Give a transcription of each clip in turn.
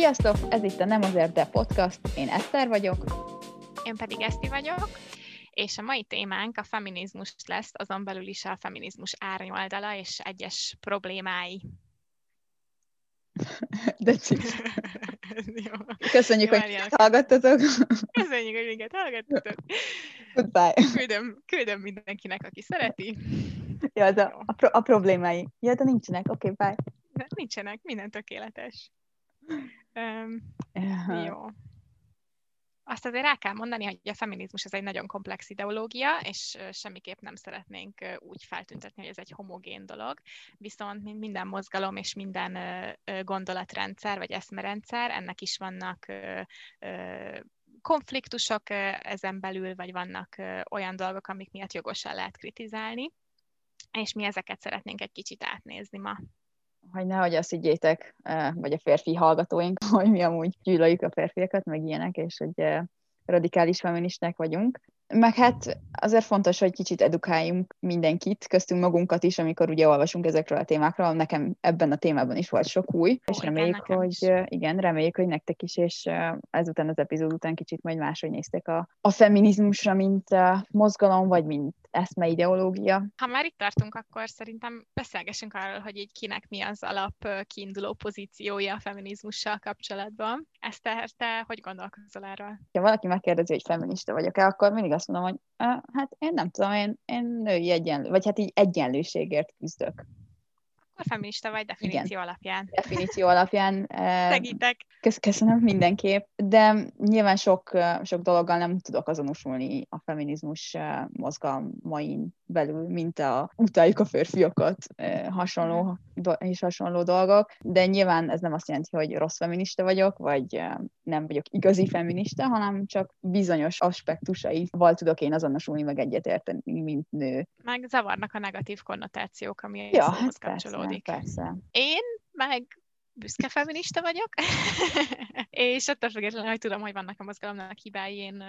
Sziasztok! Ez itt a Nem azért, de podcast. Én Eszter vagyok. Én pedig Eszti vagyok. És a mai témánk a feminizmus lesz, azon belül is a feminizmus árnyoldala és egyes problémái. De Jó. Köszönjük, Jó, hogy minket hallgattatok. Köszönjük, hogy minket hallgattatok. Goodbye. Küldöm, küldöm mindenkinek, aki szereti. Ja, az a, a, pro- a problémái. Ja, de nincsenek. Oké, okay, bye. De nincsenek, minden tökéletes. Um, jó. Azt azért el kell mondani, hogy a feminizmus ez egy nagyon komplex ideológia, és semmiképp nem szeretnénk úgy feltüntetni, hogy ez egy homogén dolog. Viszont minden mozgalom és minden gondolatrendszer vagy eszmerendszer, ennek is vannak konfliktusok ezen belül, vagy vannak olyan dolgok, amik miatt jogosan lehet kritizálni, és mi ezeket szeretnénk egy kicsit átnézni ma hogy nehogy azt higgyétek, vagy a férfi hallgatóink, hogy mi amúgy gyűlöljük a férfiakat, meg ilyenek, és hogy radikális feministák vagyunk. Meg hát azért fontos, hogy kicsit edukáljunk mindenkit, köztünk magunkat is, amikor ugye olvasunk ezekről a témákról. Nekem ebben a témában is volt sok új, Ó, és reméljük, igen, hogy is. igen, reméljük, hogy nektek is, és ezután az epizód után kicsit majd máshogy néztek a, a feminizmusra, mint a mozgalom, vagy mint eszme ideológia. Ha már itt tartunk, akkor szerintem beszélgessünk arról, hogy így kinek mi az alap kiinduló pozíciója a feminizmussal kapcsolatban. Ezt te, te hogy gondolkozol erről? Ha valaki megkérdezi, hogy feminista vagyok-e, akkor mindig azt mondom, hogy hát én nem tudom, én, én női egyenlő, vagy hát így egyenlőségért küzdök. Akkor feminista vagy definíció Igen. alapján. Definíció alapján. Segítek. Köszönöm mindenképp, de nyilván sok, sok dologgal nem tudok azonosulni a feminizmus mozgalmain belül, mint a utáljuk a férfiakat, hasonló és hasonló dolgok, de nyilván ez nem azt jelenti, hogy rossz feminista vagyok, vagy nem vagyok igazi feminista, hanem csak bizonyos aspektusaival tudok én azonosulni, meg egyetérteni, mint nő. Meg zavarnak a negatív konnotációk, ami ja, hát kapcsolódik. Persze, persze. Én meg büszke feminista vagyok, és attól függetlenül, hogy tudom, hogy vannak a mozgalomnak hibái, én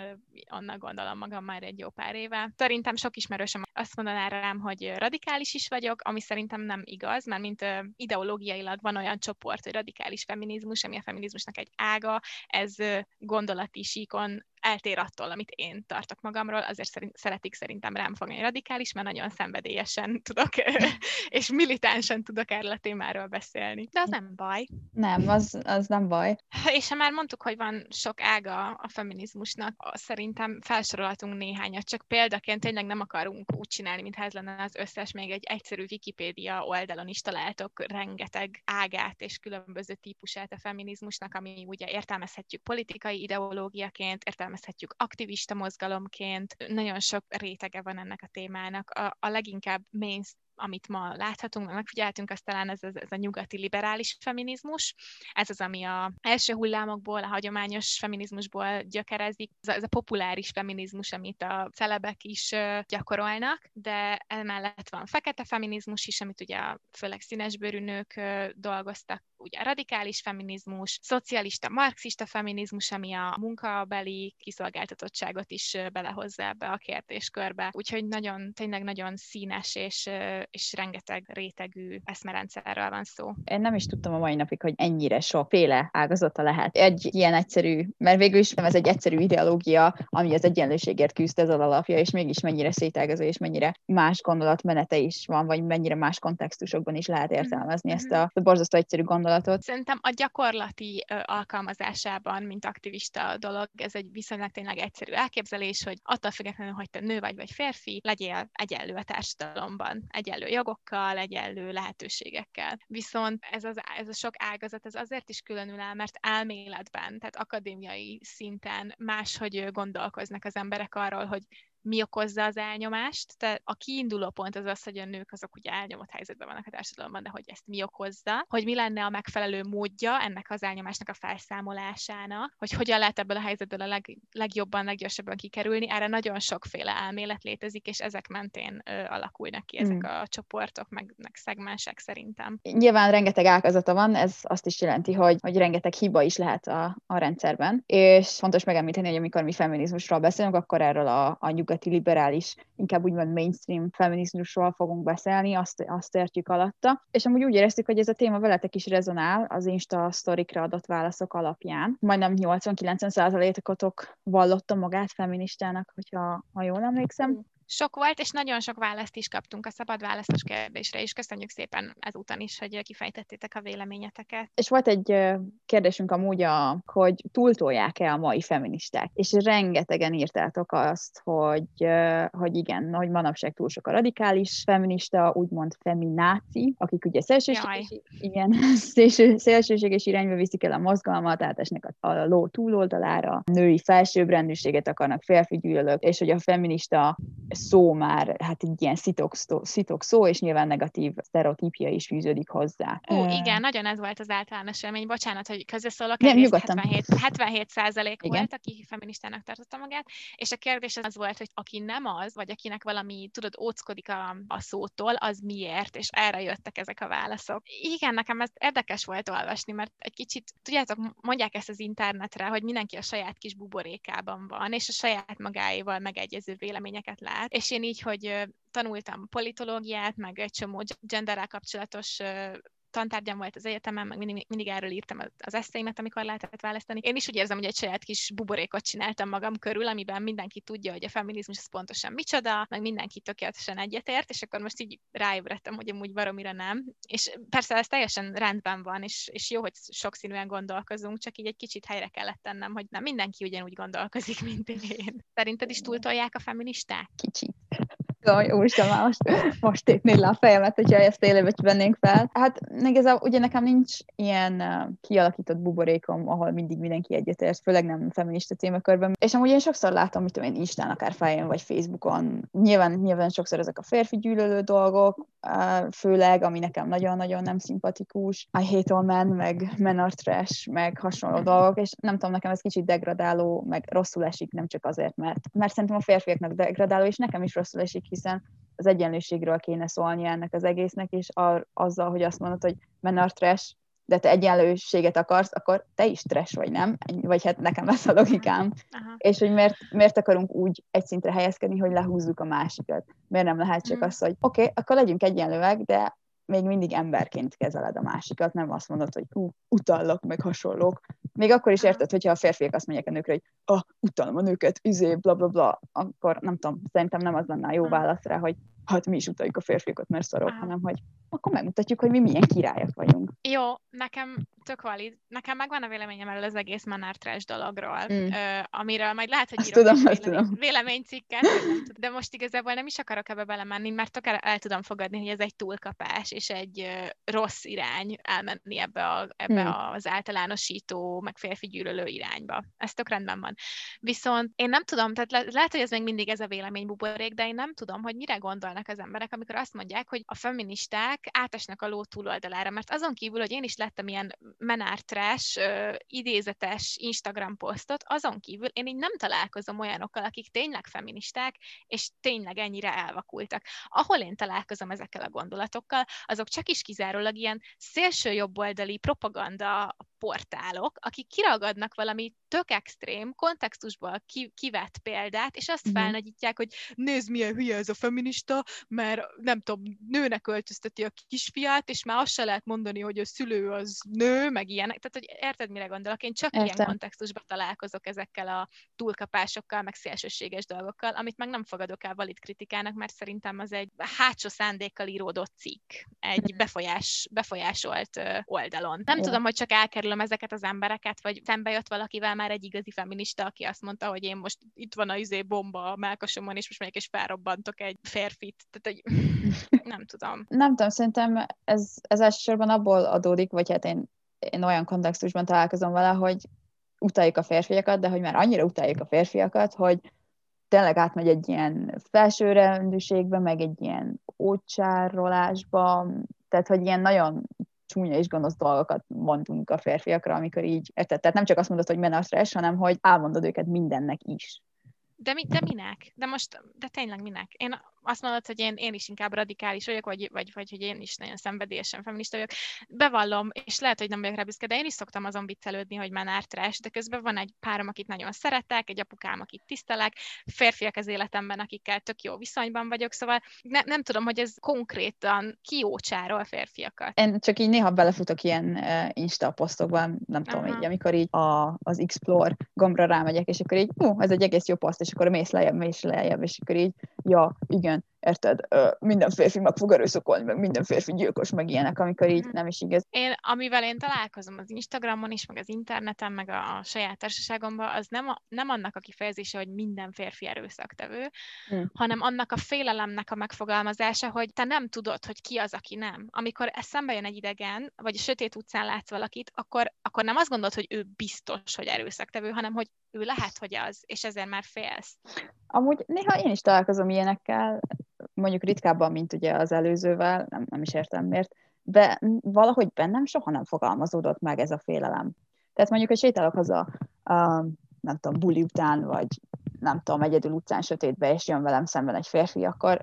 annak gondolom magam már egy jó pár éve. Szerintem sok ismerősöm azt mondaná rám, hogy radikális is vagyok, ami szerintem nem igaz, mert mint ideológiailag van olyan csoport, hogy radikális feminizmus, ami a feminizmusnak egy ága, ez gondolati síkon eltér attól, amit én tartok magamról, azért szerint, szeretik szerintem rám fogni radikális, mert nagyon szenvedélyesen tudok, és militánsan tudok erről a témáról beszélni. De az nem baj. Nem, az, az nem baj. És ha már mondtuk, hogy van sok ága a feminizmusnak, szerintem felsorolhatunk néhányat, csak példaként tényleg nem akarunk úgy csinálni, mintha ez lenne az összes, még egy egyszerű Wikipédia oldalon is találtok rengeteg ágát és különböző típusát a feminizmusnak, ami ugye értelmezhetjük politikai ideológiaként, értelmezhetjük értelmezhetjük aktivista mozgalomként. Nagyon sok rétege van ennek a témának. A, a leginkább main amit ma láthatunk, megfigyeltünk, az talán ez, ez, ez a nyugati liberális feminizmus. Ez az, ami a első hullámokból, a hagyományos feminizmusból gyökerezik. Ez a, ez a populáris feminizmus, amit a celebek is gyakorolnak, de emellett van fekete feminizmus is, amit ugye főleg színesbőrű nők dolgoztak ugye a radikális feminizmus, szocialista, marxista feminizmus, ami a munkabeli kiszolgáltatottságot is belehozza ebbe a kérdéskörbe. Úgyhogy nagyon, tényleg nagyon színes és, és rengeteg rétegű eszmerendszerről van szó. Én nem is tudtam a mai napig, hogy ennyire sokféle ágazata lehet. Egy ilyen egyszerű, mert végül is nem ez egy egyszerű ideológia, ami az egyenlőségért küzd, ez az alapja, és mégis mennyire szétágazó, és mennyire más gondolatmenete is van, vagy mennyire más kontextusokban is lehet értelmezni mm-hmm. ezt a, a borzasztó egyszerű gondolatot gondolatot? Szerintem a gyakorlati alkalmazásában, mint aktivista dolog, ez egy viszonylag tényleg egyszerű elképzelés, hogy attól függetlenül, hogy te nő vagy vagy férfi, legyél egyenlő a társadalomban, egyenlő jogokkal, egyenlő lehetőségekkel. Viszont ez, az, ez a sok ágazat ez azért is különül el, mert elméletben, tehát akadémiai szinten máshogy gondolkoznak az emberek arról, hogy mi okozza az elnyomást. Tehát a kiinduló pont az az, hogy a nők azok ugye elnyomott helyzetben vannak a társadalomban, de hogy ezt mi okozza, hogy mi lenne a megfelelő módja ennek az elnyomásnak a felszámolásának, hogy hogyan lehet ebből a helyzetből a leg, legjobban, leggyorsabban kikerülni. Erre nagyon sokféle elmélet létezik, és ezek mentén ö, alakulnak ki ezek mm. a csoportok, meg, meg szegmensek szerintem. Nyilván rengeteg ágazata van, ez azt is jelenti, hogy, hogy rengeteg hiba is lehet a, a rendszerben, és fontos megemlíteni, hogy amikor mi feminizmusról beszélünk, akkor erről a, a nyugati liberális, inkább úgymond mainstream feminizmusról fogunk beszélni, azt, azt értjük alatta. És amúgy úgy éreztük, hogy ez a téma veletek is rezonál az Insta sztorikra adott válaszok alapján. Majdnem 80-90 százalékotok vallotta magát feministának, hogyha ha jól emlékszem sok volt, és nagyon sok választ is kaptunk a szabad választos kérdésre, és köszönjük szépen ezúton is, hogy kifejtettétek a véleményeteket. És volt egy kérdésünk amúgy, a, hogy túltolják-e a mai feministák, és rengetegen írtátok azt, hogy, hogy igen, hogy manapság túl sok a radikális feminista, úgymond femináci, akik ugye szélsőséges, igen, szélső, szélsőséges irányba viszik el a mozgalmat, átesnek a, a ló túloldalára, női felsőbbrendűséget akarnak, férfi gyűlölök, és hogy a feminista szó már, hát egy ilyen szitok, szitok szó, és nyilván negatív sztereotípia is fűződik hozzá. Ó, uh, igen, nagyon ez volt az általános élmény. Bocsánat, hogy közösszólok, Nem, nyugodtan. 77, 77 százalék volt, aki feministának tartotta magát, és a kérdés az volt, hogy aki nem az, vagy akinek valami, tudod, óckodik a, a szótól, az miért, és erre jöttek ezek a válaszok. Igen, nekem ez érdekes volt olvasni, mert egy kicsit, tudjátok, mondják ezt az internetre, hogy mindenki a saját kis buborékában van, és a saját magáéval megegyező véleményeket lát, és én így, hogy tanultam politológiát, meg egy csomó genderrel kapcsolatos tantárgyam volt az egyetemen, meg mindig, mindig erről írtam az eszéimet, amikor lehetett választani. Én is úgy érzem, hogy egy saját kis buborékot csináltam magam körül, amiben mindenki tudja, hogy a feminizmus az pontosan micsoda, meg mindenki tökéletesen egyetért, és akkor most így ráébredtem, hogy amúgy baromira nem. És persze ez teljesen rendben van, és, és jó, hogy sokszínűen gondolkozunk, csak így egy kicsit helyre kellett tennem, hogy nem mindenki ugyanúgy gondolkozik, mint én. Szerinted is túltolják a feministák? Kicsit. Jaj, úristen, már most, most tépnéd le a fejemet, hogyha ezt élőbe vennénk fel. Hát ez ugye nekem nincs ilyen kialakított buborékom, ahol mindig mindenki egyetért, főleg nem feminista témakörben. És amúgy én sokszor látom, mit tudom én, Instán, akár fején vagy Facebookon. Nyilván, nyilván sokszor ezek a férfi gyűlölő dolgok, főleg, ami nekem nagyon-nagyon nem szimpatikus. I hate all men, meg men are trash, meg hasonló dolgok, és nem tudom, nekem ez kicsit degradáló, meg rosszul esik, nem csak azért, mert, mert szerintem a férfiaknak degradáló, és nekem is rosszul esik, hiszen az egyenlőségről kéne szólni ennek az egésznek, és ar, azzal, hogy azt mondod, hogy men are trash, de te egyenlőséget akarsz, akkor te is trash vagy, nem? Vagy hát nekem ez a logikám. Aha. És hogy miért, miért akarunk úgy egy szintre helyezkedni, hogy lehúzzuk a másikat. Miért nem lehet csak mm. az, hogy oké, okay, akkor legyünk egyenlőek, de még mindig emberként kezeled a másikat, nem azt mondod, hogy hú, utallak, meg hasonlók. Még akkor is érted, hogyha a férfiak azt mondják a nőkre, hogy ah, utalom a nőket, izé, bla, bla, bla, akkor nem tudom, szerintem nem az lenne a jó válasz rá, hogy hát mi is utaljuk a férfiakat, mert szarok, hanem hogy akkor megmutatjuk, hogy mi milyen királyok vagyunk. Jó, nekem tök valid. Nekem megvan a véleményem erről az egész Manár Trash dologról, mm. ö, amiről majd lehet, hogy írok tudom, vélemény, tudom. véleménycikket, de most igazából nem is akarok ebbe belemenni, mert tök el, el tudom fogadni, hogy ez egy túlkapás, és egy ö, rossz irány elmenni ebbe, a, ebbe mm. az általánosító, meg férfi gyűlölő irányba. Ez tök rendben van. Viszont én nem tudom, tehát le, lehet, hogy ez még mindig ez a véleménybuborék, de én nem tudom, hogy mire gondolnak az emberek, amikor azt mondják, hogy a feministák átesnek a ló túloldalára, mert azon kívül, hogy én is lettem ilyen menártrás, idézetes Instagram posztot, azon kívül én így nem találkozom olyanokkal, akik tényleg feministák, és tényleg ennyire elvakultak. Ahol én találkozom ezekkel a gondolatokkal, azok csak is kizárólag ilyen szélső jobboldali propaganda portálok, akik kiragadnak valami tök extrém, kontextusból ki, kivett példát, és azt uh-huh. felnagyítják, hogy nézd, milyen hülye ez a feminista, mert nem tudom, nőnek öltözteti a kisfiát, és már azt se lehet mondani, hogy a szülő az nő, meg ilyenek. Tehát, hogy érted, mire gondolok? Én csak Értem. ilyen kontextusban találkozok ezekkel a túlkapásokkal, meg szélsőséges dolgokkal, amit meg nem fogadok el valid kritikának, mert szerintem az egy hátsó szándékkal íródott cikk, egy mhm. befolyás, befolyásolt oldalon. Nem Jó. tudom, hogy csak elkerülöm ezeket az embereket, vagy szembe jött valakivel már egy igazi feminista, aki azt mondta, hogy én most itt van a izé bomba a melkasomon, és most megyek és felrobbantok egy férfit. Tehát, hogy nem tudom. Nem tudom, szerintem ez, ez elsősorban abból adódik, vagy hát én, én olyan kontextusban találkozom vele, hogy utáljuk a férfiakat, de hogy már annyira utáljuk a férfiakat, hogy tényleg átmegy egy ilyen felsőrendűségbe, meg egy ilyen ócsárolásba, tehát hogy ilyen nagyon csúnya és gonosz dolgokat mondunk a férfiakra, amikor így, érted? Tehát nem csak azt mondod, hogy men a stress, hanem hogy elmondod őket mindennek is. De, mi, de minek? De most, de tényleg minek? Én azt mondod, hogy én, én is inkább radikális vagyok, vagy, vagy, vagy hogy én is nagyon szenvedélyesen feminista vagyok. Bevallom, és lehet, hogy nem vagyok rá büszke, de én is szoktam azon viccelődni, hogy már trash, de közben van egy párom, akit nagyon szeretek, egy apukám, akit tisztelek, férfiak az életemben, akikkel tök jó viszonyban vagyok, szóval ne, nem tudom, hogy ez konkrétan kiócsárol férfiakat. Én csak így néha belefutok ilyen uh, Insta posztokban, nem tudom, így, amikor így a, az Explore gombra rámegyek, és akkor így, hú, ez egy egész jó poszt, és akkor mész lejjebb, mész lejjebb, és akkor így, ja, igen, érted, minden férfi meg fog erőszakolni, meg minden férfi gyilkos, meg ilyenek, amikor így mhm. nem is igaz. Én, amivel én találkozom az Instagramon is, meg az interneten, meg a, a saját társaságomban, az nem, a, nem annak a kifejezése, hogy minden férfi erőszaktevő, hmm. hanem annak a félelemnek a megfogalmazása, hogy te nem tudod, hogy ki az, aki nem. Amikor eszembe jön egy idegen, vagy a sötét utcán látsz valakit, akkor, akkor nem azt gondolod, hogy ő biztos, hogy erőszaktevő, hanem hogy ő lehet, hogy az, és ezért már félsz. Amúgy néha én is találkozom ilyenekkel, mondjuk ritkábban, mint ugye az előzővel, nem, nem is értem miért, de valahogy bennem soha nem fogalmazódott meg ez a félelem. Tehát mondjuk, hogy sétálok haza, a, nem tudom, buli után, vagy nem tudom, egyedül utcán sötétbe, és jön velem szemben egy férfi, akkor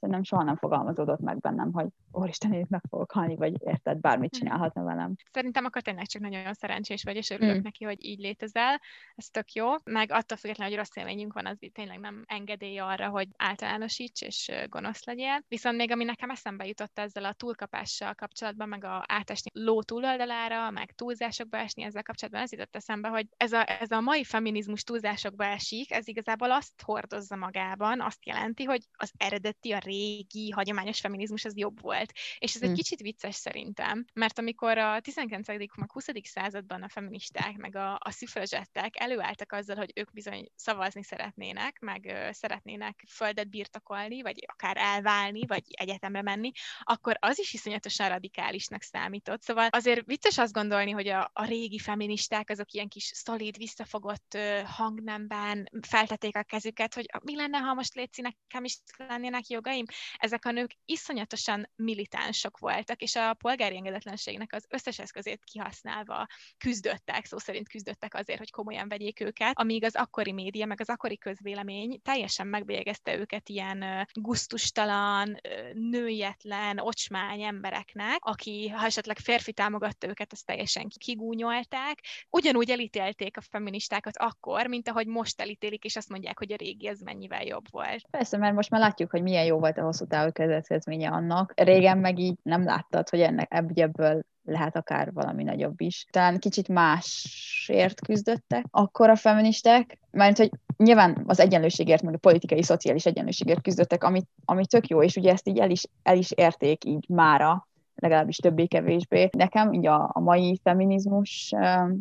nem soha nem fogalmazódott meg bennem, hogy úristen, én meg fogok halni, vagy érted, bármit hm. csinálhatna velem. Szerintem akkor tényleg csak nagyon szerencsés vagy, és örülök mm. neki, hogy így létezel. Ez tök jó. Meg attól függetlenül, hogy rossz élményünk van, az tényleg nem engedély arra, hogy általánosíts és gonosz legyél. Viszont még ami nekem eszembe jutott ezzel a túlkapással kapcsolatban, meg a átesni ló túloldalára, meg túlzásokba esni ezzel kapcsolatban, ez jutott eszembe, hogy ez a, ez a mai feminizmus túlzásokba esik, ez igazából azt hordozza magában, azt jelenti, hogy az eredeti, a régi, hagyományos feminizmus az jobb volt. És ez egy mm. kicsit vicces szerintem, mert amikor a 19. meg 20. században a feministák, meg a, a szüfrözsettek előálltak azzal, hogy ők bizony szavazni szeretnének, meg ö, szeretnének földet birtokolni, vagy akár elválni, vagy egyetemre menni, akkor az is iszonyatosan radikálisnak számított. Szóval azért vicces azt gondolni, hogy a, a régi feministák azok ilyen kis szolid, visszafogott ö, hangnemben feltették a kezüket, hogy mi lenne, ha most létszik nekem is lennének jogaim. Ezek a nők iszonyatosan militánsok voltak, és a polgári engedetlenségnek az összes eszközét kihasználva küzdöttek, szó szerint küzdöttek azért, hogy komolyan vegyék őket, amíg az akkori média, meg az akkori közvélemény teljesen megbélyegezte őket ilyen guztustalan, nőjetlen, ocsmány embereknek, aki, ha esetleg férfi támogatta őket, azt teljesen kigúnyolták. Ugyanúgy elítélték a feministákat akkor, mint ahogy most elítélik, és azt mondják, hogy a régi ez mennyivel jobb volt. Persze, mert most már látjuk, hogy milyen jó volt a hosszú távú következménye annak. Régen meg így nem láttad, hogy ennek ebből lehet akár valami nagyobb is. Talán kicsit másért küzdöttek akkor a feministek, mert hogy nyilván az egyenlőségért, meg a politikai, szociális egyenlőségért küzdöttek, ami, ami tök jó, és ugye ezt így el is, el is érték így mára, legalábbis többé-kevésbé. Nekem így a, a mai feminizmus,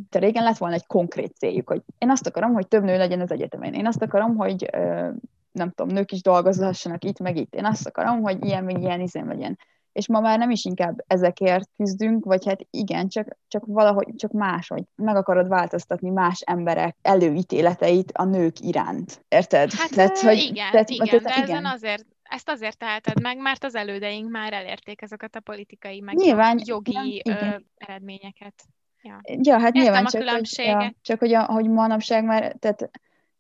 te régen lett volna egy konkrét céljuk, hogy én azt akarom, hogy több nő legyen az egyetemen. Én azt akarom, hogy nem tudom, nők is dolgozhassanak itt, meg itt. Én azt akarom, hogy ilyen, meg ilyen izén legyen. És ma már nem is inkább ezekért küzdünk, vagy hát igen, csak, csak valahogy, csak máshogy. Meg akarod változtatni más emberek előítéleteit a nők iránt. Érted? Hát tehát, hogy, igen, tehát, igen, tehát, de igen. ezen azért ezt azért teheted meg, mert az elődeink már elérték ezeket a politikai, meg nyilván, jogi nem, ö, eredményeket. Ja, ja hát Értem nyilván, a csak, hogy, ja, csak hogy, a, hogy manapság már, tehát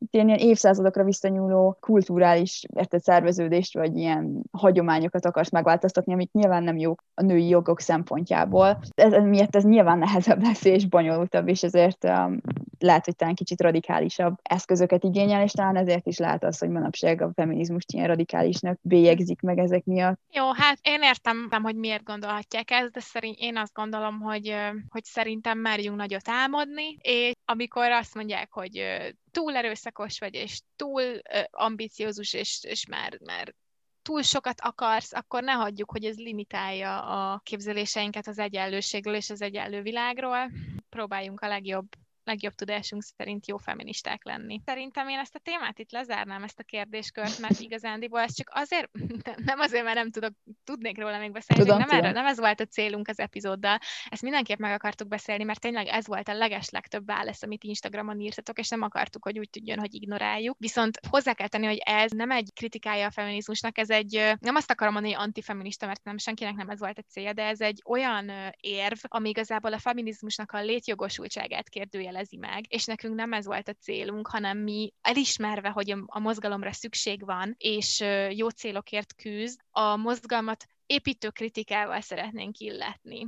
ilyen, ilyen évszázadokra visszanyúló kulturális érted, szerveződést, vagy ilyen hagyományokat akarsz megváltoztatni, amik nyilván nem jók a női jogok szempontjából. Ez, ez miatt ez nyilván nehezebb lesz és bonyolultabb, és ezért um, lehet, hogy talán kicsit radikálisabb eszközöket igényel, és talán ezért is lehet az, hogy manapság a feminizmus ilyen radikálisnak bélyegzik meg ezek miatt. Jó, hát én értem, hogy miért gondolhatják ezt, de szerint én azt gondolom, hogy, hogy szerintem merjünk nagyot álmodni, és amikor azt mondják, hogy túl erőszakos vagy, és túl ambiciózus, és, és már, már túl sokat akarsz, akkor ne hagyjuk, hogy ez limitálja a képzeléseinket az egyenlőségről és az egyenlő világról. Próbáljunk a legjobb legjobb tudásunk szerint jó feministák lenni. Szerintem én ezt a témát itt lezárnám, ezt a kérdéskört, mert igazándiból ez csak azért, nem azért, mert nem tudok, tudnék róla még beszélni, tudom, nem, tudom. Nem ez volt a célunk az epizóddal, ezt mindenképp meg akartuk beszélni, mert tényleg ez volt a legeslegtöbb válasz, amit Instagramon írtatok, és nem akartuk, hogy úgy tudjon, hogy ignoráljuk. Viszont hozzá kell tenni, hogy ez nem egy kritikája a feminizmusnak, ez egy, nem azt akarom mondani, hogy antifeminista, mert nem senkinek nem ez volt a célja, de ez egy olyan érv, ami igazából a feminizmusnak a létjogosultságát kérdőjelezi meg, és nekünk nem ez volt a célunk, hanem mi elismerve, hogy a mozgalomra szükség van, és jó célokért küzd, a mozgalmat építő kritikával szeretnénk illetni.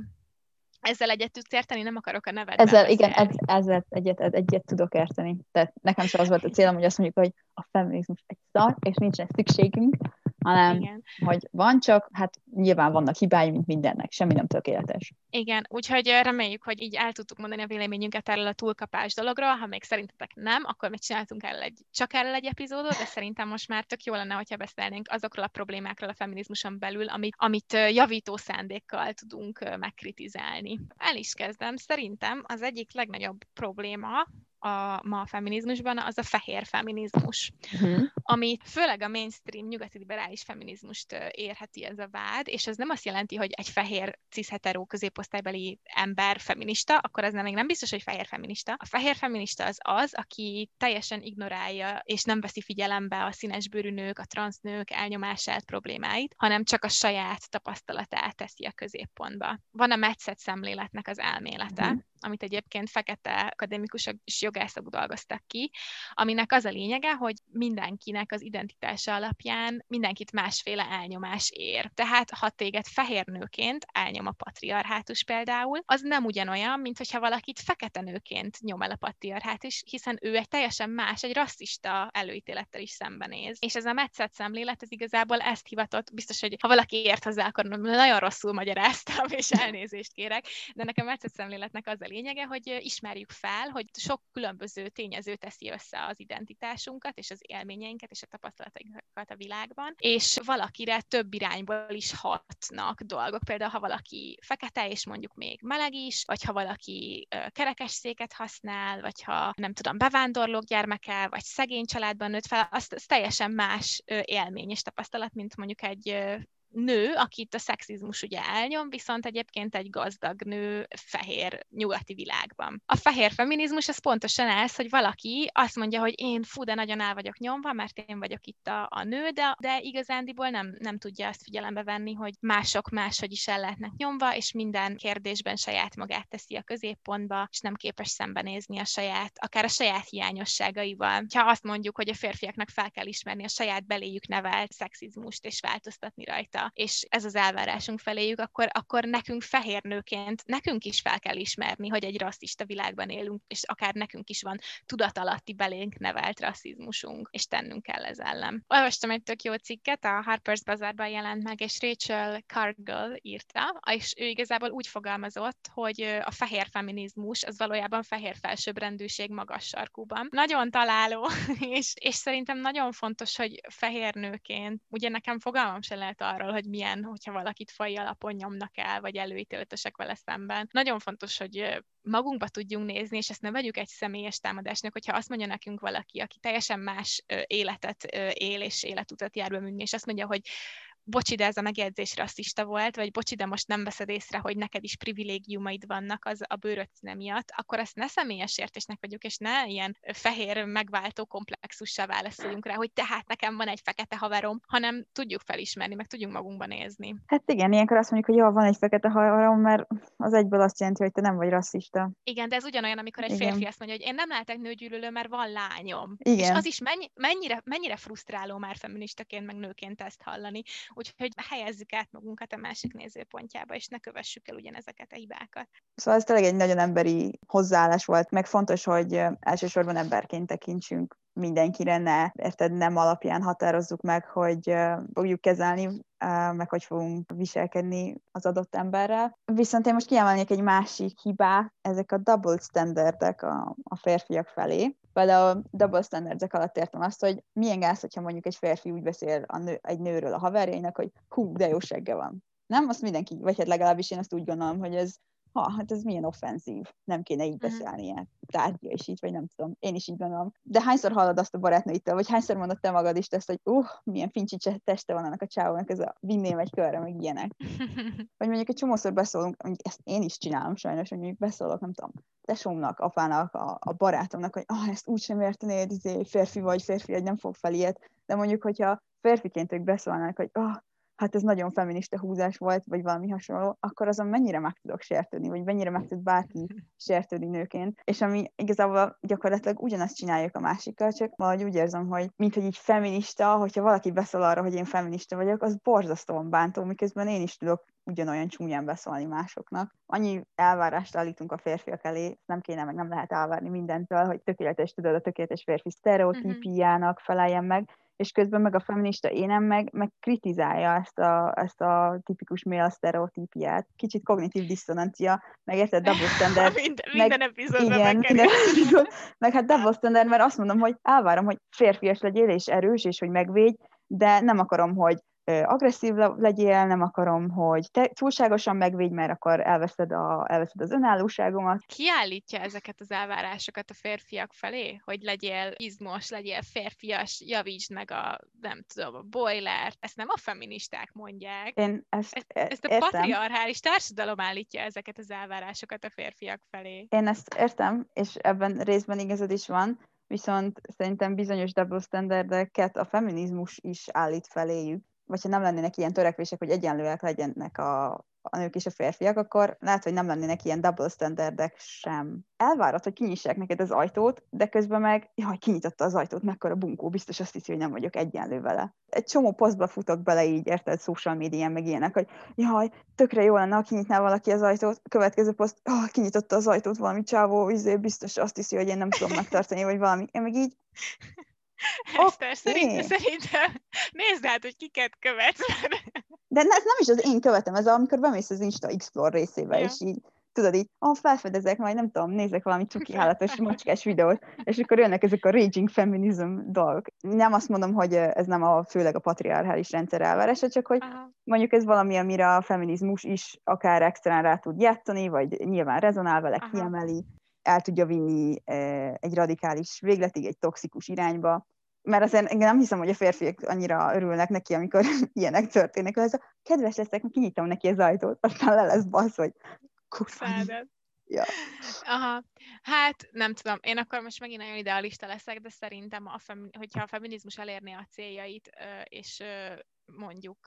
Ezzel egyet tudsz érteni? Nem akarok a nevet. Ezzel, igen, ez, ezzel egyet, egyet tudok érteni. Tehát nekem sem az volt a célom, hogy azt mondjuk, hogy a feminizmus egy szar, és nincsen szükségünk, hanem Igen. hogy van csak, hát nyilván vannak hibái, mint mindennek, semmi nem tökéletes. Igen, úgyhogy reméljük, hogy így el tudtuk mondani a véleményünket erről a túlkapás dologról, ha még szerintetek nem, akkor még csináltunk el egy, csak erről egy epizódot, de szerintem most már tök jó lenne, hogyha beszélnénk azokról a problémákról a feminizmuson belül, amit, amit javító szándékkal tudunk megkritizálni. El is kezdem, szerintem az egyik legnagyobb probléma, a, ma a feminizmusban, az a fehér feminizmus, uh-huh. ami főleg a mainstream nyugati liberális feminizmust érheti ez a vád, és ez nem azt jelenti, hogy egy fehér cis-hetero középosztálybeli ember feminista, akkor ez nem, még nem biztos, hogy fehér feminista. A fehér feminista az az, aki teljesen ignorálja és nem veszi figyelembe a színesbőrű nők, a transznők elnyomását, problémáit, hanem csak a saját tapasztalatát teszi a középpontba. Van a metszet szemléletnek az elmélete, uh-huh amit egyébként fekete akadémikusok és jogászok dolgoztak ki, aminek az a lényege, hogy mindenkinek az identitása alapján mindenkit másféle elnyomás ér. Tehát ha téged fehér nőként elnyom a patriarhátus például, az nem ugyanolyan, mint hogyha valakit fekete nőként nyom el a patriarhátus, hiszen ő egy teljesen más, egy rasszista előítélettel is szembenéz. És ez a metszet szemlélet, ez igazából ezt hivatott, biztos, hogy ha valaki ért hozzá, akkor nagyon rosszul magyaráztam, és elnézést kérek, de nekem a metszet szemléletnek az a lényege, hogy ismerjük fel, hogy sok különböző tényező teszi össze az identitásunkat, és az élményeinket, és a tapasztalatainkat a világban, és valakire több irányból is hatnak dolgok. Például, ha valaki fekete, és mondjuk még meleg is, vagy ha valaki kerekesszéket használ, vagy ha nem tudom, bevándorlók gyermeke, vagy szegény családban nőtt fel, az, az teljesen más élmény és tapasztalat, mint mondjuk egy nő, akit a szexizmus ugye elnyom, viszont egyébként egy gazdag nő fehér nyugati világban. A fehér feminizmus az pontosan ez, hogy valaki azt mondja, hogy én fú, de nagyon el vagyok nyomva, mert én vagyok itt a, a nő, de, de igazándiból nem, nem tudja azt figyelembe venni, hogy mások máshogy is el lehetnek nyomva, és minden kérdésben saját magát teszi a középpontba, és nem képes szembenézni a saját, akár a saját hiányosságaival. Ha azt mondjuk, hogy a férfiaknak fel kell ismerni a saját beléjük nevelt szexizmust, és változtatni rajta, rajta, és ez az elvárásunk feléjük, akkor, akkor nekünk fehér nőként, nekünk is fel kell ismerni, hogy egy rasszista világban élünk, és akár nekünk is van tudatalatti belénk nevelt rasszizmusunk, és tennünk kell ez ellen. Olvastam egy tök jó cikket, a Harper's Bazaarban jelent meg, és Rachel Cargill írta, és ő igazából úgy fogalmazott, hogy a fehér feminizmus az valójában fehér felsőbbrendűség magas sarkúban. Nagyon találó, és, és szerintem nagyon fontos, hogy fehér nőként, ugye nekem fogalmam se lehet arról, arról, hogy milyen, hogyha valakit fai alapon nyomnak el, vagy előítéletesek vele szemben. Nagyon fontos, hogy magunkba tudjunk nézni, és ezt ne vegyük egy személyes támadásnak, hogyha azt mondja nekünk valaki, aki teljesen más életet él és életutat jár be és azt mondja, hogy bocsi, de ez a megjegyzés rasszista volt, vagy bocsi, de most nem veszed észre, hogy neked is privilégiumaid vannak az a bőröd miatt, akkor ezt ne személyes értésnek vagyok, és ne ilyen fehér megváltó komplexussá válaszoljunk rá, hogy tehát nekem van egy fekete haverom, hanem tudjuk felismerni, meg tudjunk magunkba nézni. Hát igen, ilyenkor azt mondjuk, hogy jó, van egy fekete haverom, mert az egyből azt jelenti, hogy te nem vagy rasszista. Igen, de ez ugyanolyan, amikor egy igen. férfi azt mondja, hogy én nem lehetek nőgyűlölő, mert van lányom. Igen. És az is mennyi, mennyire, mennyire frusztráló már feministaként, meg nőként ezt hallani. Úgyhogy helyezzük át magunkat a másik nézőpontjába, és ne kövessük el ugyanezeket a hibákat. Szóval ez tényleg egy nagyon emberi hozzáállás volt, meg fontos, hogy elsősorban emberként tekintsünk mindenkire, ne, érted, nem alapján határozzuk meg, hogy fogjuk kezelni, meg hogy fogunk viselkedni az adott emberrel. Viszont én most kiemelnék egy másik hibát, ezek a double standardek a, a férfiak felé. Például double standardek alatt értem azt, hogy milyen gáz, hogyha mondjuk egy férfi úgy beszél a nő, egy nőről a haverjainak, hogy hú, de jó segge van. Nem? Azt mindenki, vagy hát legalábbis én azt úgy gondolom, hogy ez ha, hát ez milyen offenzív, nem kéne így mhm. beszélni ilyen tárgya is így, vagy nem tudom, én is így gondolom. De hányszor hallod azt a barátnőitől, vagy hányszor mondod te magad is ezt, hogy uh, milyen fincsi teste van annak a csávónak, ez a vinném egy körre, meg ilyenek. vagy mondjuk egy csomószor beszólunk, ezt én is csinálom sajnos, hogy mondjuk beszólok, nem tudom, tesómnak, apának, a, a barátomnak, hogy ah, ezt úgy sem értenéd, izé, férfi vagy, férfi vagy, nem fog fel ilyet. De mondjuk, hogyha férfiként ők beszólnak, hogy ah, hát ez nagyon feminista húzás volt, vagy valami hasonló, akkor azon mennyire meg tudok sértődni, vagy mennyire meg tud bárki sértődni nőként. És ami igazából gyakorlatilag ugyanazt csináljuk a másikkal, csak valahogy úgy érzem, hogy mint hogy így feminista, hogyha valaki beszél arra, hogy én feminista vagyok, az borzasztóan bántó, miközben én is tudok ugyanolyan csúnyán beszólni másoknak. Annyi elvárást állítunk a férfiak elé, nem kéne, meg nem lehet elvárni mindentől, hogy tökéletes, tudod, a tökéletes férfi sztereotípiának feleljen meg, és közben meg a feminista énem meg, meg kritizálja ezt a, ezt a tipikus male sztereotípiát. Kicsit kognitív diszonancia, meg érted, double standard. minden, meg, minden epizódban igen, minden epizód, meg hát double standard, mert azt mondom, hogy elvárom, hogy férfias legyél, és erős, és hogy megvédj, de nem akarom, hogy agresszív legyél, nem akarom, hogy te túlságosan megvédj, mert akkor elveszed, a, elveszed az önállóságomat. Ki állítja ezeket az elvárásokat a férfiak felé? Hogy legyél izmos, legyél férfias, javítsd meg a, nem tudom, a boilert. Ezt nem a feministák mondják. Én ezt, ezt, ezt a értem. patriarchális társadalom állítja ezeket az elvárásokat a férfiak felé. Én ezt értem, és ebben részben igazad is van, viszont szerintem bizonyos double standardeket a feminizmus is állít feléjük vagy ha nem lennének ilyen törekvések, hogy egyenlőek legyenek a, a nők és a férfiak, akkor lehet, hogy nem lennének ilyen double standardek sem. Elvárod, hogy kinyissák neked az ajtót, de közben meg, jaj, kinyitotta az ajtót, mekkora bunkó, biztos azt hiszi, hogy nem vagyok egyenlő vele. Egy csomó posztba futok bele így, érted, social media meg ilyenek, hogy jaj, tökre jó lenne, ha kinyitná valaki az ajtót, következő poszt, oh, kinyitotta az ajtót valami csávó, izé, biztos azt hiszi, hogy én nem tudom megtartani, vagy valami. Én meg így, Eszter, okay. szerintem nézd át, hogy kiket követsz. De ez nem is az én követem, ez amikor bemész az Insta Explore részébe, ja. és így tudod így, ah, felfedezek, majd nem tudom, nézek valami cuki hálatos macskás videót, és akkor jönnek ezek a raging feminism dolgok. Nem azt mondom, hogy ez nem a főleg a patriarchális rendszer elvárása, csak hogy Aha. mondjuk ez valami, amire a feminizmus is akár extrán rá tud játszani, vagy nyilván rezonál vele, Aha. kiemeli, el tudja vinni egy radikális végletig, egy toxikus irányba, mert azért nem hiszem, hogy a férfiak annyira örülnek neki, amikor ilyenek történnek, ez a kedves leszek, kinyitom neki az ajtót, aztán le lesz basz, hogy kurva. Ja. Aha. Hát nem tudom, én akkor most megint nagyon idealista leszek, de szerintem, a femi- hogyha a feminizmus elérné a céljait, és mondjuk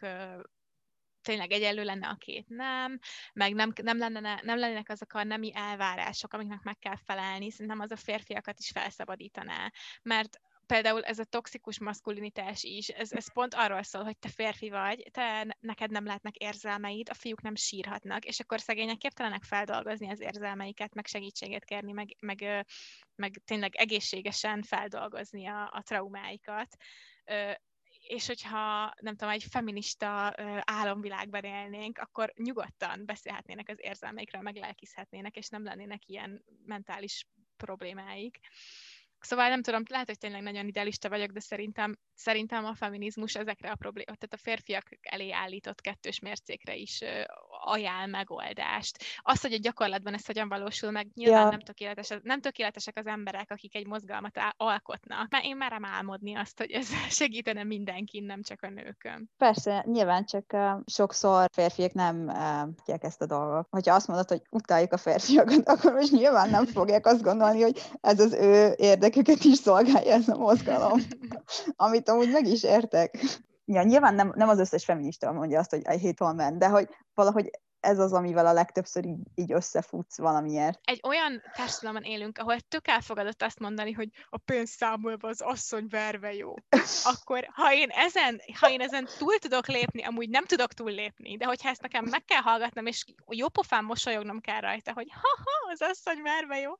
tényleg egyenlő lenne a két nem, meg nem, nem, lenne, nem lennének azok a nemi elvárások, amiknek meg kell felelni, szerintem az a férfiakat is felszabadítaná. Mert például ez a toxikus maszkulinitás is, ez, ez pont arról szól, hogy te férfi vagy, te neked nem lehetnek érzelmeid, a fiúk nem sírhatnak, és akkor szegények képtelenek feldolgozni az érzelmeiket, meg segítséget kérni, meg, meg, meg tényleg egészségesen feldolgozni a, a traumáikat és hogyha nem tudom, egy feminista álomvilágban élnénk, akkor nyugodtan beszélhetnének az érzelmeikről, meg lelkizhetnének, és nem lennének ilyen mentális problémáik. Szóval nem tudom, lehet, hogy tényleg nagyon idealista vagyok, de szerintem, szerintem a feminizmus ezekre a problémák, tehát a férfiak elé állított kettős mércékre is ajánl megoldást. Az, hogy a gyakorlatban ez hogyan valósul meg, nyilván ja. nem, tökéletes, nem tökéletesek az emberek, akik egy mozgalmat alkotnak. Mert én merem álmodni azt, hogy ez segítene mindenkin, nem csak a nőkön. Persze, nyilván csak uh, sokszor férfiak nem uh, tudják ezt a dolgot. Hogyha azt mondod, hogy utáljuk a férfiakat, akkor most nyilván nem fogják azt gondolni, hogy ez az ő érdeküket is szolgálja ez a mozgalom. Amit amúgy meg is értek ja, nyilván nem, nem az összes feminista mondja azt, hogy I hate all men, de hogy valahogy ez az, amivel a legtöbbször így, így összefutsz valamiért. Egy olyan társadalomban élünk, ahol tök elfogadott azt mondani, hogy a pénz számolva az asszony verve jó. Akkor ha én, ezen, ha én ezen túl tudok lépni, amúgy nem tudok túl lépni, de hogyha ezt nekem meg kell hallgatnom, és jó pofán mosolyognom kell rajta, hogy ha-ha, az asszony verve jó,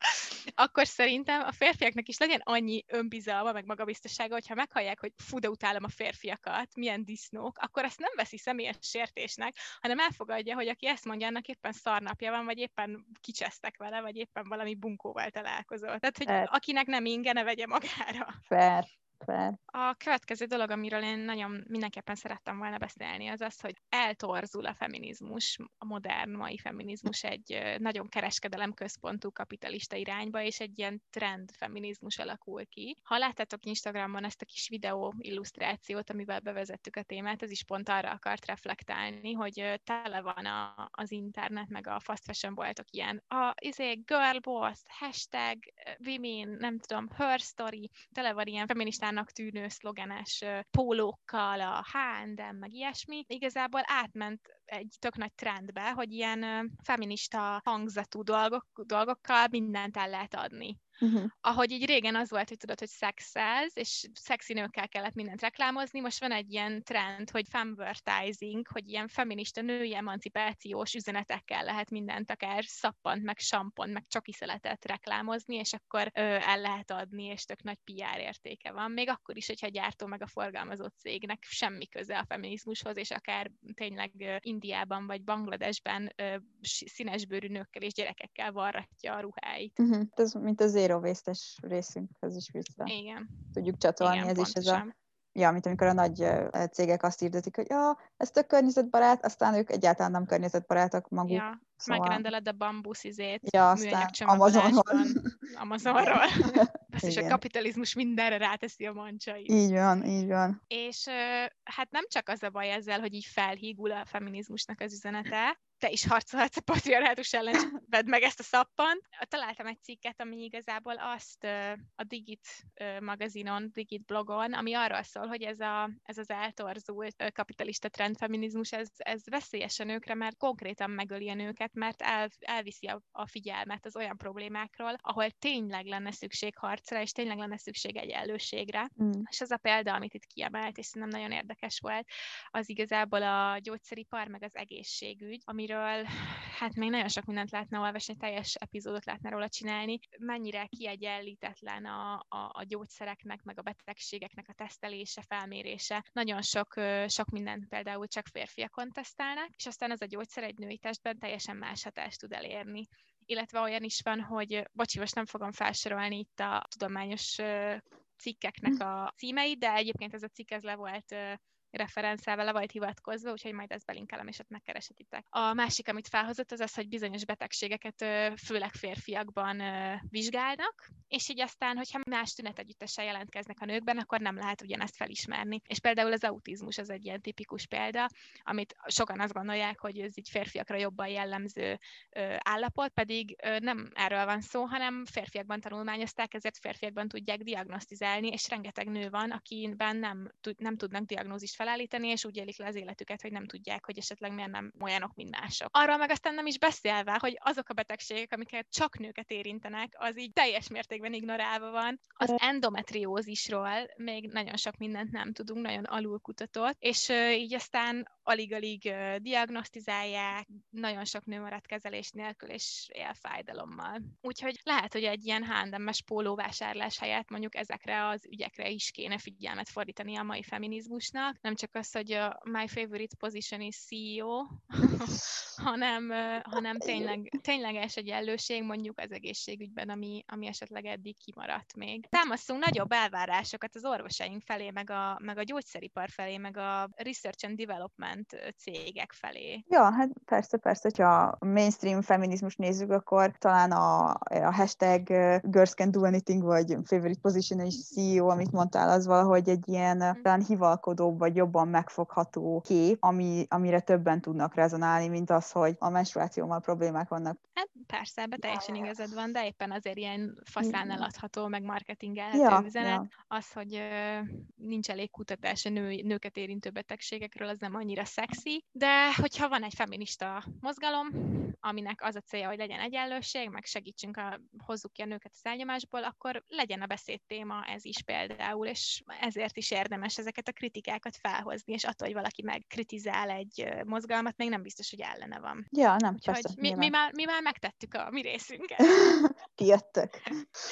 akkor szerintem a férfiaknak is legyen annyi önbizalma, meg magabiztossága, hogyha meghallják, hogy fú, de utálom a férfiakat, milyen disznók, akkor ezt nem veszi személyes sértésnek, hanem elfogadja, hogy aki ezt mondja, annak éppen szarnapja van, vagy éppen kicsesztek vele, vagy éppen valami bunkóval találkozott. Tehát, hogy Fair. akinek nem inge, ne vegye magára. Fair. Claire? A következő dolog, amiről én nagyon mindenképpen szerettem volna beszélni, az az, hogy eltorzul a feminizmus, a modern mai feminizmus egy nagyon kereskedelem központú kapitalista irányba, és egy ilyen trend feminizmus alakul ki. Ha láttátok Instagramon ezt a kis videó illusztrációt, amivel bevezettük a témát, ez is pont arra akart reflektálni, hogy tele van a, az internet, meg a fast fashion boltok ilyen, a izé, girl boss, hashtag, women, nem tudom, her story, tele van ilyen feministának tűnő szlogenes pólókkal, a H&M, meg ilyesmi. Igazából átment egy tök nagy trendbe, hogy ilyen feminista hangzatú dolgok, dolgokkal mindent el lehet adni. Uh-huh. Ahogy így régen az volt, hogy tudod, hogy szexelsz, és szexi nőkkel kellett mindent reklámozni, most van egy ilyen trend, hogy femvertising, hogy ilyen feminista női emancipációs üzenetekkel lehet mindent, akár szappant, meg sampont, meg szeletet reklámozni, és akkor ö, el lehet adni, és tök nagy PR értéke van. Még akkor is, hogyha gyártó meg a forgalmazott cégnek semmi köze a feminizmushoz, és akár tényleg ö, Indiában vagy Bangladesben ö, színesbőrű nőkkel és gyerekekkel varratja a ruháit. Uh-huh. Ez mint az zero waste-es részünkhez is vissza. Igen. Tudjuk csatolni, Igen, ez pontosan. is ez a Ja, mint amikor a nagy cégek azt hirdetik, hogy ja, ez tök környezetbarát, aztán ők egyáltalán nem környezetbarátok maguk. Ja, szóval... megrendeled a bambuszizét ja, aztán Amazonról. Amazonról. Azt is a kapitalizmus mindenre ráteszi a mancsait. Így van, így van. És hát nem csak az a baj ezzel, hogy így felhígul a feminizmusnak az üzenete, te is harcolhatsz a patriarhátus ellen, vedd meg ezt a szappan. Találtam egy cikket, ami igazából azt a Digit magazinon, Digit blogon, ami arról szól, hogy ez, a, ez az eltorzult kapitalista trendfeminizmus, ez, ez veszélyes a nőkre, mert konkrétan megöli a nőket, mert el, elviszi a, a figyelmet az olyan problémákról, ahol tényleg lenne szükség harcra, és tényleg lenne szükség egyenlőségre. Mm. És az a példa, amit itt kiemelt, és szerintem nagyon érdekes volt, az igazából a gyógyszeripar, meg az egészségügy, amiről amiről hát még nagyon sok mindent lehetne olvasni, teljes epizódot lehetne róla csinálni, mennyire kiegyenlítetlen a, a, a gyógyszereknek, meg a betegségeknek a tesztelése, felmérése. Nagyon sok, sok mindent például csak férfiakon tesztelnek, és aztán az a gyógyszer egy női testben teljesen más hatást tud elérni illetve olyan is van, hogy, bocsi, most nem fogom felsorolni itt a tudományos cikkeknek a címeit, de egyébként ez a cikk ez le volt referenciával le volt hivatkozva, úgyhogy majd ezt belinkelem, és ott megkeresetitek. A másik, amit felhozott, az az, hogy bizonyos betegségeket főleg férfiakban vizsgálnak, és így aztán, hogyha más tünetegyüttessel jelentkeznek a nőkben, akkor nem lehet ugyanezt felismerni. És például az autizmus az egy ilyen tipikus példa, amit sokan azt gondolják, hogy ez így férfiakra jobban jellemző állapot, pedig nem erről van szó, hanem férfiakban tanulmányozták, ezért férfiakban tudják diagnosztizálni, és rengeteg nő van, akiben nem, nem tudnak diagnózist felállítani, és úgy élik le az életüket, hogy nem tudják, hogy esetleg miért nem olyanok, mint mások. Arról meg aztán nem is beszélve, hogy azok a betegségek, amiket csak nőket érintenek, az így teljes mértékben ignorálva van. Az endometriózisról még nagyon sok mindent nem tudunk, nagyon alulkutatott, és így aztán alig-alig diagnosztizálják, nagyon sok nő maradt kezelés nélkül, és él fájdalommal. Úgyhogy lehet, hogy egy ilyen H&M-es pólóvásárlás helyett mondjuk ezekre az ügyekre is kéne figyelmet fordítani a mai feminizmusnak. Nem csak az, hogy a my favorite position is CEO, hanem, hanem tényleg, tényleges egyenlőség mondjuk az egészségügyben, ami, ami esetleg eddig kimaradt még. Támasztunk nagyobb elvárásokat az orvosaink felé, meg a, meg a gyógyszeripar felé, meg a research and development ment cégek felé. Ja, hát persze, persze, hogyha a mainstream feminizmus nézzük, akkor talán a, a hashtag girls can do anything, vagy favorite position is CEO, amit mondtál, az valahogy egy ilyen mm. talán hivalkodóbb, vagy jobban megfogható kép, ami, amire többen tudnak rezonálni, mint az, hogy a menstruációval problémák vannak. Hát persze, ebbe teljesen igazad van, de éppen azért ilyen faszán eladható, meg marketingelhető ja, üzenet. Ja. Az, hogy nincs elég kutatás a nő, nőket érintő betegségekről, az nem annyira szexi, de hogyha van egy feminista mozgalom, aminek az a célja, hogy legyen egyenlőség, meg segítsünk, a, hozzuk ki a nőket a elnyomásból, akkor legyen a beszédtéma ez is például, és ezért is érdemes ezeket a kritikákat felhozni, és attól, hogy valaki megkritizál egy mozgalmat, még nem biztos, hogy ellene van. Ja, nem, Úgyhogy persze. Mi, mi, már, mi már megtettük a mi részünket. Ti jöttök.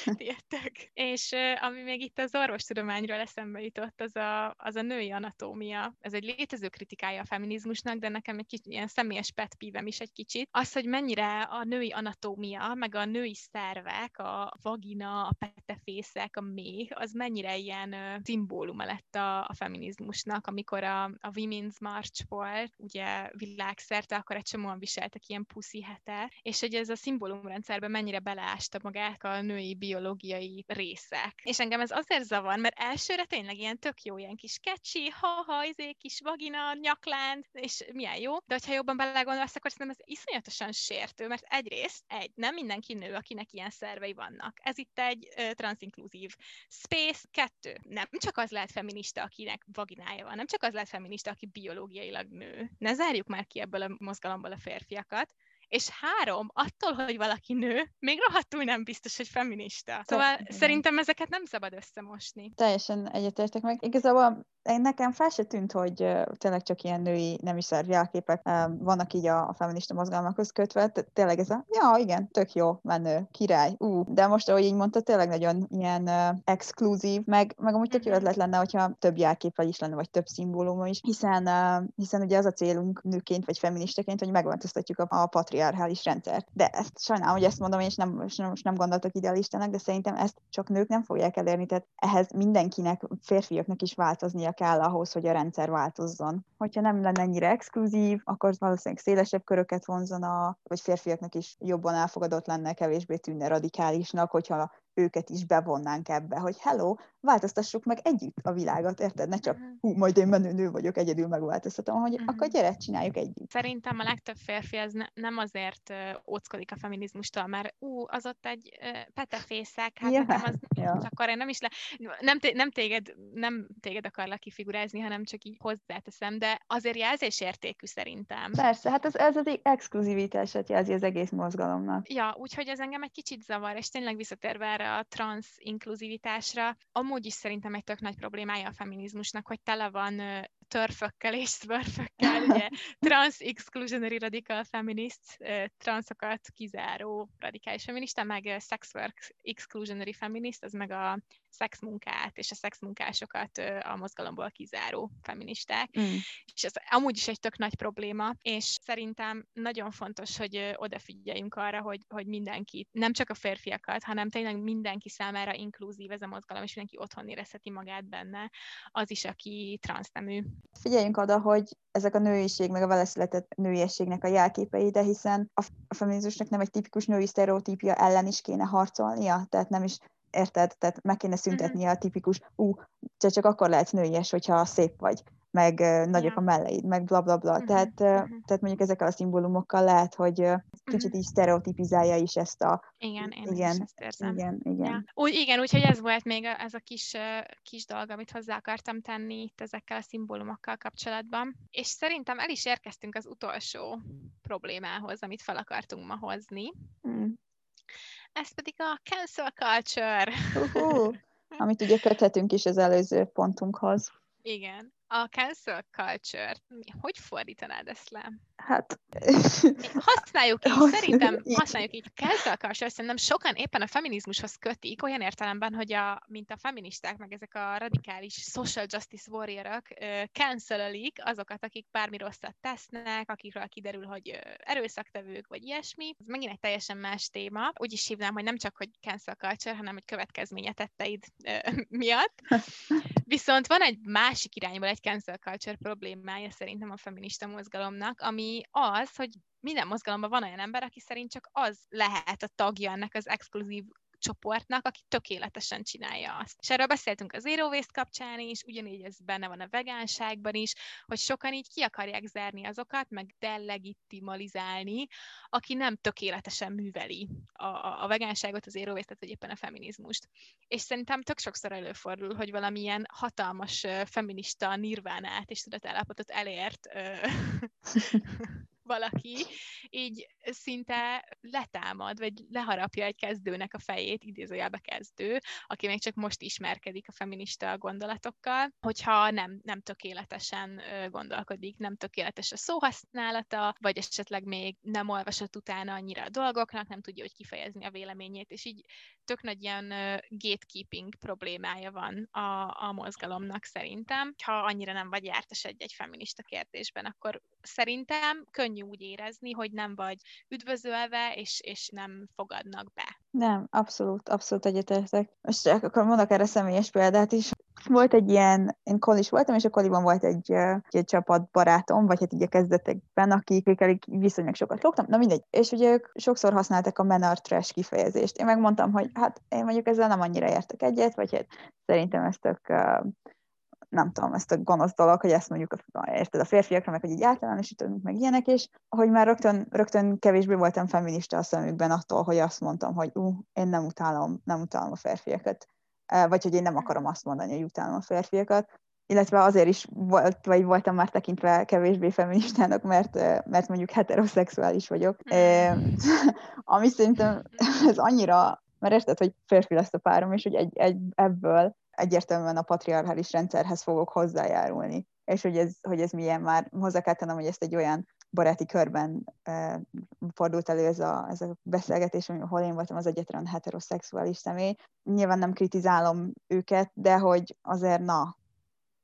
Ti jöttök. És ami még itt az orvostudományról eszembe jutott, az a, az a női anatómia. Ez egy létező kritikája a feminizmusnak, de nekem egy kicsit ilyen személyes pet is egy kicsit. Az, hogy mennyire a női anatómia, meg a női szervek, a vagina, a petefészek, a méh, az mennyire ilyen szimbóluma lett a, a feminizmusnak, amikor a, a Women's March volt, ugye világszerte, akkor egy csomóan viseltek ilyen puszi hetet, és hogy ez a szimbólumrendszerben mennyire beleásta magát a női biológiai részek. És engem ez azért zavar, mert elsőre tényleg ilyen tök jó, ilyen kis kecsi, ha-ha, izé, kis vagina, nyaklánc, és milyen jó, de hogyha jobban belegondolsz, akkor szerintem ez iszonyatosan sértő, mert egyrészt, egy, nem mindenki nő, akinek ilyen szervei vannak. Ez itt egy transzinkluzív space. Kettő, nem csak az lehet feminista, akinek vaginája van, nem csak az lehet feminista, aki biológiailag nő. Ne zárjuk már ki ebből a mozgalomból a férfiakat, és három, attól, hogy valaki nő, még rohadtul nem biztos, hogy feminista. Szóval Te, szerintem ezeket nem szabad összemosni. Teljesen egyetértek meg. Igazából nekem fel se tűnt, hogy tényleg csak ilyen női nem is jelképek uh, vannak így a, a feminista mozgalmakhoz kötve. Tényleg ez a, ja, igen, tök jó, menő, király, ú. De most, ahogy így mondta, tényleg nagyon ilyen uh, exkluzív, meg, meg amúgy tök jó mhm. ötlet lenne, hogyha több jelképpel is lenne, vagy több szimbólum is, hiszen, uh, hiszen ugye az a célunk nőként, vagy feministaként, hogy megváltoztatjuk a, a patriarchális rendszert. De ezt sajnálom, hogy ezt mondom, és nem, most nem, nem gondoltak idealistának, de szerintem ezt csak nők nem fogják elérni, tehát ehhez mindenkinek, férfiaknak is változnia kell ahhoz, hogy a rendszer változzon. Hogyha nem lenne ennyire exkluzív, akkor valószínűleg szélesebb köröket vonzana, vagy férfiaknak is jobban elfogadott lenne, kevésbé tűnne radikálisnak, hogyha őket is bevonnánk ebbe, hogy hello, változtassuk meg együtt a világot, érted? Ne csak, uh-huh. hú, majd én menő nő vagyok, egyedül megváltoztatom, hogy uh-huh. akkor gyere, csináljuk együtt. Szerintem a legtöbb férfi az ne, nem azért óckodik a feminizmustól, mert ú, az ott egy petefészek, hát ja. nekem az ja. akkor én nem is le, nem, té- nem, téged, nem téged akarlak kifigurázni, hanem csak így hozzáteszem, de azért jelzésértékű szerintem. Persze, hát ez, ez az exkluzivitását jelzi az egész mozgalomnak. Ja, úgyhogy ez engem egy kicsit zavar, és tényleg visszatérve erre a trans inkluzivitásra, amúgy is szerintem egy tök nagy problémája a feminizmusnak, hogy tele van törfökkel és szvörfökkel, ugye? Trans exclusionary radical feminist, transzokat kizáró radikális feminista, meg sex work exclusionary feminist, az meg a szexmunkát és a szexmunkásokat a mozgalomból kizáró feministák. Mm. És ez amúgy is egy tök nagy probléma, és szerintem nagyon fontos, hogy odafigyeljünk arra, hogy, hogy mindenki, nem csak a férfiakat, hanem tényleg mindenki számára inkluzív ez a mozgalom, és mindenki otthon érezheti magát benne, az is, aki transznemű. Figyeljünk oda, hogy ezek a nőiség, meg a vele született nőiességnek a jelképei, de hiszen a feminizmusnak nem egy tipikus női sztereotípia ellen is kéne harcolnia, tehát nem is érted? Tehát meg kéne szüntetni a tipikus, ú, csak akkor lehet nőies, hogyha szép vagy, meg nagyok yeah. a melleid, meg bla bla bla. Uh-huh. Tehát, uh-huh. tehát mondjuk ezekkel a szimbólumokkal lehet, hogy kicsit így sztereotipizálja is ezt a... Igen, én igen, is ezt érzem. Igen, igen. Ja. Úgy, igen, úgyhogy ez volt még ez a kis, kis dolog, amit hozzá akartam tenni itt ezekkel a szimbólumokkal kapcsolatban. És szerintem el is érkeztünk az utolsó problémához, amit fel akartunk ma hozni. Mm ez pedig a cancel culture. Uh-huh. Amit ugye köthetünk is az előző pontunkhoz. Igen. A cancel culture, hogy fordítanád ezt le? Hát... Használjuk így, szerintem használjuk így. Cancel culture szerintem sokan éppen a feminizmushoz kötik, olyan értelemben, hogy a, mint a feministák, meg ezek a radikális social justice warriorok cancelik azokat, akik bármi rosszat tesznek, akikről kiderül, hogy erőszaktevők, vagy ilyesmi. Ez megint egy teljesen más téma. Úgy is hívnám, hogy nem csak, hogy cancel culture, hanem hogy következménye tetteid miatt. Viszont van egy másik irányból egy cancel culture problémája szerintem a feminista mozgalomnak, ami az, hogy minden mozgalomban van olyan ember, aki szerint csak az lehet a tagja ennek az exkluzív csoportnak, aki tökéletesen csinálja azt. És erről beszéltünk az Zero Waste kapcsán is, ugyanígy ez benne van a vegánságban is, hogy sokan így ki akarják zárni azokat, meg delegitimalizálni, aki nem tökéletesen műveli a, a, a vegánságot, az Zero Waste-et, vagy éppen a feminizmust. És szerintem tök sokszor előfordul, hogy valamilyen hatalmas feminista nirvánát és tudatállapotot elért valaki így szinte letámad, vagy leharapja egy kezdőnek a fejét, idézőjelbe kezdő, aki még csak most ismerkedik a feminista gondolatokkal, hogyha nem, nem tökéletesen gondolkodik, nem tökéletes a szóhasználata, vagy esetleg még nem olvasott utána annyira a dolgoknak, nem tudja, hogy kifejezni a véleményét, és így tök nagy ilyen gatekeeping problémája van a, a mozgalomnak szerintem. Ha annyira nem vagy jártas egy-egy feminista kérdésben, akkor szerintem könnyű úgy érezni, hogy nem vagy üdvözölve, és, és nem fogadnak be. Nem, abszolút, abszolút egyetértek. Most akkor mondok erre személyes példát is. Volt egy ilyen, én kolis voltam, és a koliban volt egy, egy csapat barátom, vagy hát így a kezdetekben, akikkel viszonylag sokat lógtam, na mindegy. És ugye ők sokszor használtak a menor trash kifejezést. Én megmondtam, hogy hát én mondjuk ezzel nem annyira értek egyet, vagy hát szerintem ez tök nem tudom, ezt a gonosz dolog, hogy ezt mondjuk, érted, a férfiakra, meg hogy így általánosítunk, meg ilyenek, és hogy már rögtön, rögtön kevésbé voltam feminista a szemükben attól, hogy azt mondtam, hogy ú, uh, én nem utálom, nem utálom a férfiakat, vagy hogy én nem akarom azt mondani, hogy utálom a férfiakat, illetve azért is volt, vagy voltam már tekintve kevésbé feministának, mert, mert mondjuk heteroszexuális vagyok. Mm. Ami szerintem ez annyira, mert érted, hogy férfi lesz a párom, és hogy egy, egy, ebből egyértelműen a patriarchális rendszerhez fogok hozzájárulni. És hogy ez, hogy ez milyen már, hozzá kell tennem, hogy ezt egy olyan baráti körben e, fordult elő ez a, ez a beszélgetés, ahol én voltam az egyetlen heteroszexuális személy. Nyilván nem kritizálom őket, de hogy azért na,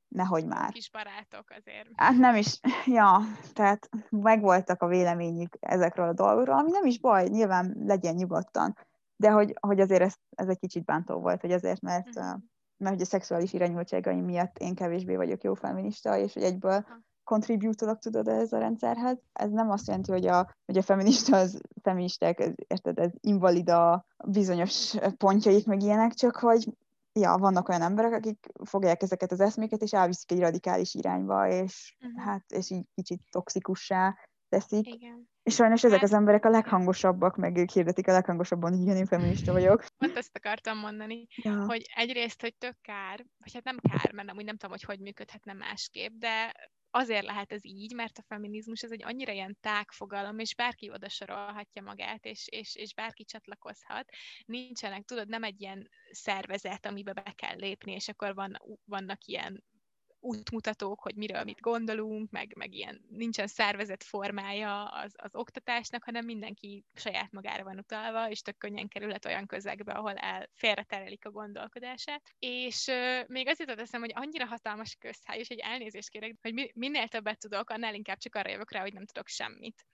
nehogy már. Kis barátok azért. Hát nem is, ja, tehát megvoltak a véleményük ezekről a dolgokról, ami nem is baj, nyilván legyen nyugodtan, de hogy, hogy azért ez, ez egy kicsit bántó volt, hogy azért, mert uh-huh mert hogy a szexuális irányultságaim miatt én kevésbé vagyok jó feminista, és hogy egyből kontribútolok, tudod, ez a rendszerhez. Ez nem azt jelenti, hogy a, hogy a feminista az feministák, ez, érted, ez invalida bizonyos pontjaik, meg ilyenek, csak hogy ja, vannak olyan emberek, akik fogják ezeket az eszméket, és elviszik egy radikális irányba, és uh-huh. hát, és így kicsit toxikussá teszik. Igen. És sajnos ezek az emberek a leghangosabbak, meg ők hirdetik a leghangosabban, hogy igen, én feminista vagyok. Pont ezt akartam mondani, ja. hogy egyrészt, hogy tök kár, vagy hát nem kár, mert amúgy nem tudom, hogy hogy működhetne másképp, de azért lehet ez így, mert a feminizmus ez egy annyira ilyen tágfogalom, és bárki oda sorolhatja magát, és, és, és bárki csatlakozhat. Nincsenek, tudod, nem egy ilyen szervezet, amiben be kell lépni, és akkor van, vannak ilyen útmutatók, hogy miről mit gondolunk, meg, meg ilyen nincsen szervezett formája az, az oktatásnak, hanem mindenki saját magára van utalva, és tök könnyen kerülhet olyan közegbe, ahol el félreterelik a gondolkodását. És euh, még az jutott eszem, hogy annyira hatalmas közhely, és egy elnézést kérek, hogy mi, minél többet tudok, annál inkább csak arra jövök rá, hogy nem tudok semmit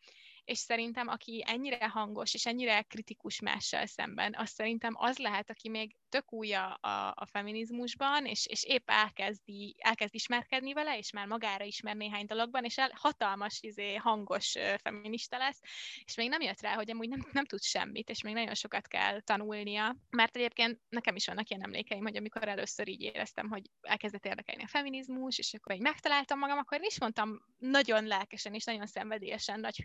és szerintem aki ennyire hangos és ennyire kritikus mással szemben, az szerintem az lehet, aki még tök új a, a, a feminizmusban, és, és épp elkezdi, elkezd ismerkedni vele, és már magára ismer néhány dologban, és el, hatalmas, izé, hangos feminista lesz, és még nem jött rá, hogy amúgy nem, nem tud semmit, és még nagyon sokat kell tanulnia, mert egyébként nekem is vannak ilyen emlékeim, hogy amikor először így éreztem, hogy elkezdett érdekelni a feminizmus, és akkor így megtaláltam magam, akkor is mondtam nagyon lelkesen és nagyon szenvedélyesen nagy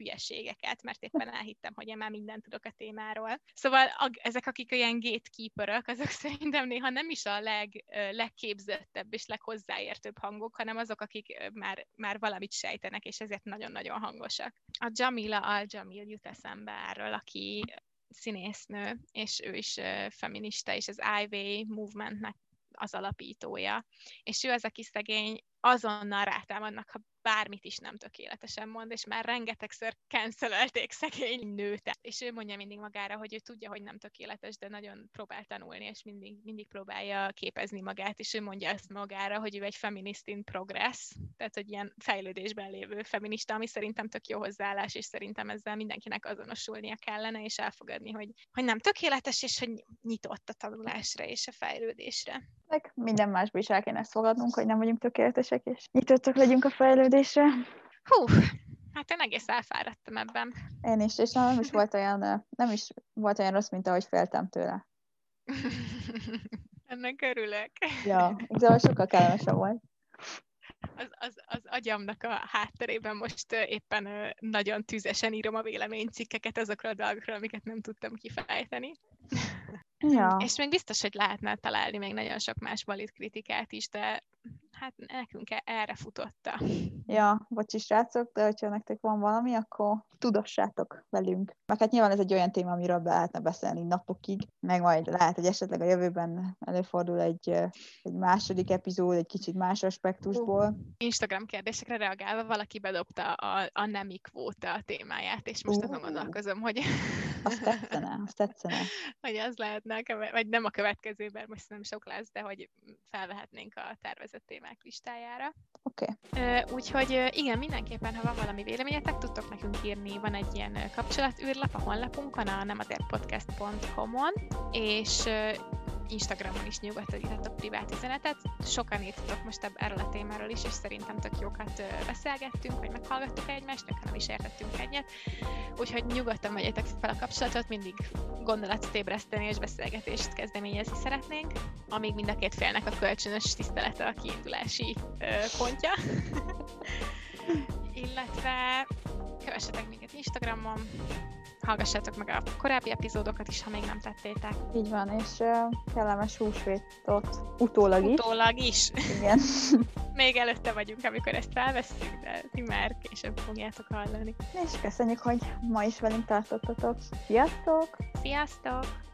hülyeségeket, mert éppen elhittem, hogy én már mindent tudok a témáról. Szóval a, ezek, akik olyan gatekeeperök, azok szerintem néha nem is a leg, legképzettebb és leghozzáértőbb hangok, hanem azok, akik már, már valamit sejtenek, és ezért nagyon-nagyon hangosak. A Jamila Al-Jamil jut eszembe erről, aki színésznő, és ő is feminista, és az IVA movementnek az alapítója. És ő az, aki szegény azonnal rátámadnak, ha bármit is nem tökéletesen mond, és már rengetegszer cancelölték szegény nőt. És ő mondja mindig magára, hogy ő tudja, hogy nem tökéletes, de nagyon próbál tanulni, és mindig, mindig próbálja képezni magát, és ő mondja ezt magára, hogy ő egy feminist in progress, tehát hogy ilyen fejlődésben lévő feminista, ami szerintem tök jó hozzáállás, és szerintem ezzel mindenkinek azonosulnia kellene, és elfogadni, hogy, hogy nem tökéletes, és hogy nyitott a tanulásra és a fejlődésre. Meg minden másból is el kéne ezt fogadnunk, hogy nem vagyunk tökéletesek, és nyitottak legyünk a fejlődésre. Hú, hát én egész elfáradtam ebben. Én is, és nem is volt olyan, nem is volt olyan rossz, mint ahogy féltem tőle. Ennek örülök. Ja, de sokkal kellemesebb volt. Az, az, az agyamnak a hátterében most éppen nagyon tüzesen írom a véleménycikkeket azokról a dolgokról, amiket nem tudtam kifejteni. Ja. És még biztos, hogy lehetne találni még nagyon sok más valid kritikát is, de hát nekünk e- erre futotta. Ja, bocsi srácok, de hogyha nektek van valami, akkor tudossátok velünk. Meg hát nyilván ez egy olyan téma, amiről be lehetne beszélni napokig, meg majd lehet, hogy esetleg a jövőben előfordul egy, egy második epizód, egy kicsit más aspektusból. Instagram kérdésekre reagálva valaki bedobta a, a nemi kvóta témáját, és most azon gondolkozom, hogy... Azt tetszene, azt tetszene. Hogy az lehetne, vagy nem a következőben, most nem sok lesz, de hogy felvehetnénk a tervezett témák listájára. Oké. Okay. Úgyhogy igen, mindenképpen, ha van valami véleményetek, tudtok nekünk írni, van egy ilyen kapcsolatűrlap a honlapunkon, a nematerpodcast.com-on, és Instagramon is nyugodtan írhatok privát üzenetet. Sokan írtatok most ebb erről a témáról is, és szerintem tök jókat beszélgettünk, vagy meghallgattuk egymást, tök nem is értettünk egyet. Úgyhogy nyugodtan vegyetek fel a kapcsolatot, mindig gondolatot ébreszteni és beszélgetést kezdeményezni szeretnénk, amíg mind a két félnek a kölcsönös tisztelete a kiindulási pontja. Illetve kövessetek minket Instagramon, hallgassátok meg a korábbi epizódokat is, ha még nem tettétek. Így van, és uh, kellemes húsvétot utólag is. Utólag is. Igen. még előtte vagyunk, amikor ezt felveszünk, de ti már később fogjátok hallani. És köszönjük, hogy ma is velünk tartottatok. Sziasztok! Sziasztok!